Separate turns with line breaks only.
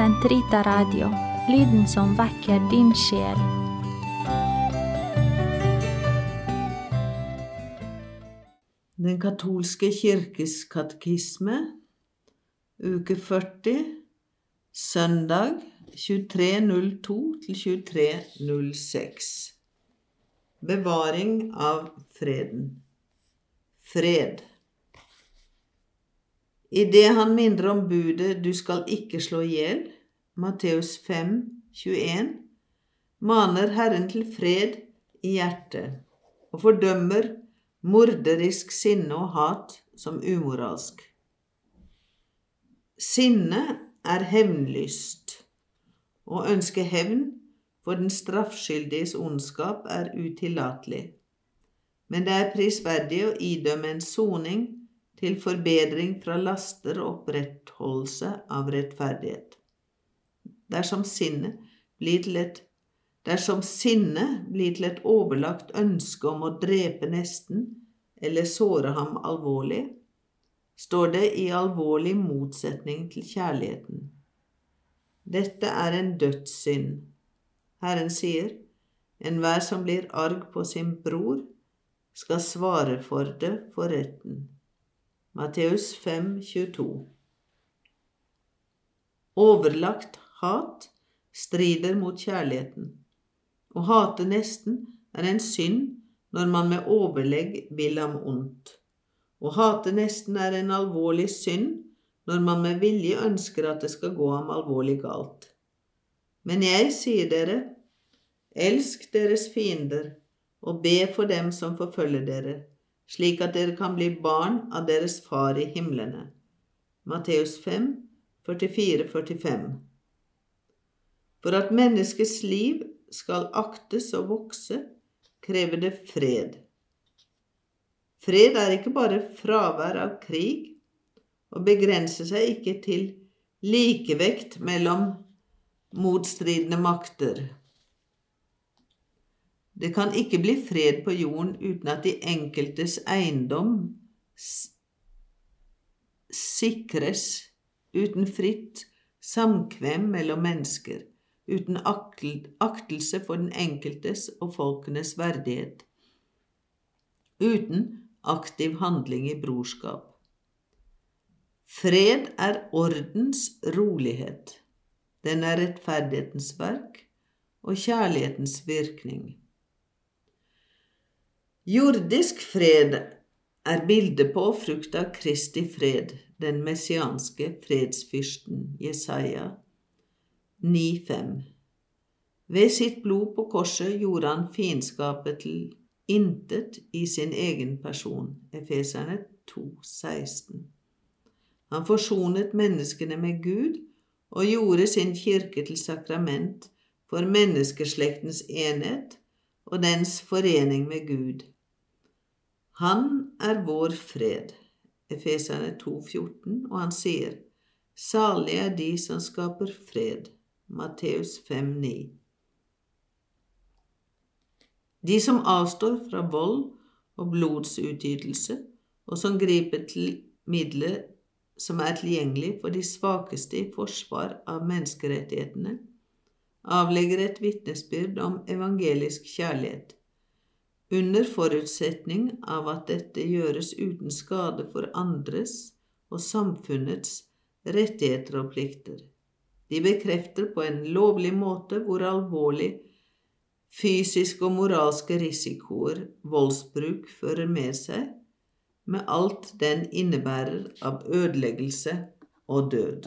Sentrita Radio, lyden som vekker din sjel.
Den katolske kirkes katekisme, uke 40, søndag 23.02 til 23.06. Bevaring av freden. Fred. Idet han minner om budet 'du skal ikke slå i hjel', Matteus 5, 21, maner Herren til fred i hjertet og fordømmer morderisk sinne og hat som umoralsk. Sinne er hevnlyst. Å ønske hevn for den straffskyldiges ondskap er utillatelig. Men det er prisverdig å idømme en soning til forbedring fra laster og opprettholdelse av rettferdighet. Dersom sinnet blir til et Dersom sinnet blir til et overlagt ønske om å drepe nesten eller såre ham alvorlig, står det i alvorlig motsetning til kjærligheten. Dette er en dødssynd. Herren sier, enhver som blir arg på sin bror, skal svare for det for retten. Matteus 5, 22. Overlagt hat strider mot kjærligheten. Å hate nesten er en synd når man med overlegg vil ham ondt. Å hate nesten er en alvorlig synd når man med vilje ønsker at det skal gå ham alvorlig galt. Men jeg sier dere, elsk deres fiender og be for dem som forfølger dere, slik at dere kan bli barn av deres far i himlene. Matteus 5, 44-45 For at menneskets liv skal aktes og vokse, krever det fred. Fred er ikke bare fravær av krig, og begrenser seg ikke til likevekt mellom motstridende makter. Det kan ikke bli fred på jorden uten at de enkeltes eiendom sikres, uten fritt samkvem mellom mennesker uten aktelse for den enkeltes og folkenes verdighet, uten aktiv handling i brorskap. Fred er ordens rolighet. Den er rettferdighetens verk og kjærlighetens virkning. Jordisk fred er bildet på frukt av Kristi fred, den messianske fredsfyrsten Jesaja 9,5 Ved sitt blod på korset gjorde han fiendskapet til intet i sin egen person. Efeserne 2,16 Han forsonet menneskene med Gud og gjorde sin kirke til sakrament for menneskeslektens enhet og dens forening med Gud. Han er vår fred. Efeserne 2,14, og han sier, Salig er de som skaper fred. Matteus 5,9. De som avstår fra vold og blodsutgytelse, og som griper til midler som er tilgjengelig for de svakeste i forsvar av menneskerettighetene, avlegger et vitnesbyrd om evangelisk kjærlighet, under forutsetning av at dette gjøres uten skade for andres og samfunnets rettigheter og plikter. De bekrefter på en lovlig måte hvor alvorlig fysiske og moralske risikoer voldsbruk fører med seg, med alt den innebærer av ødeleggelse og død.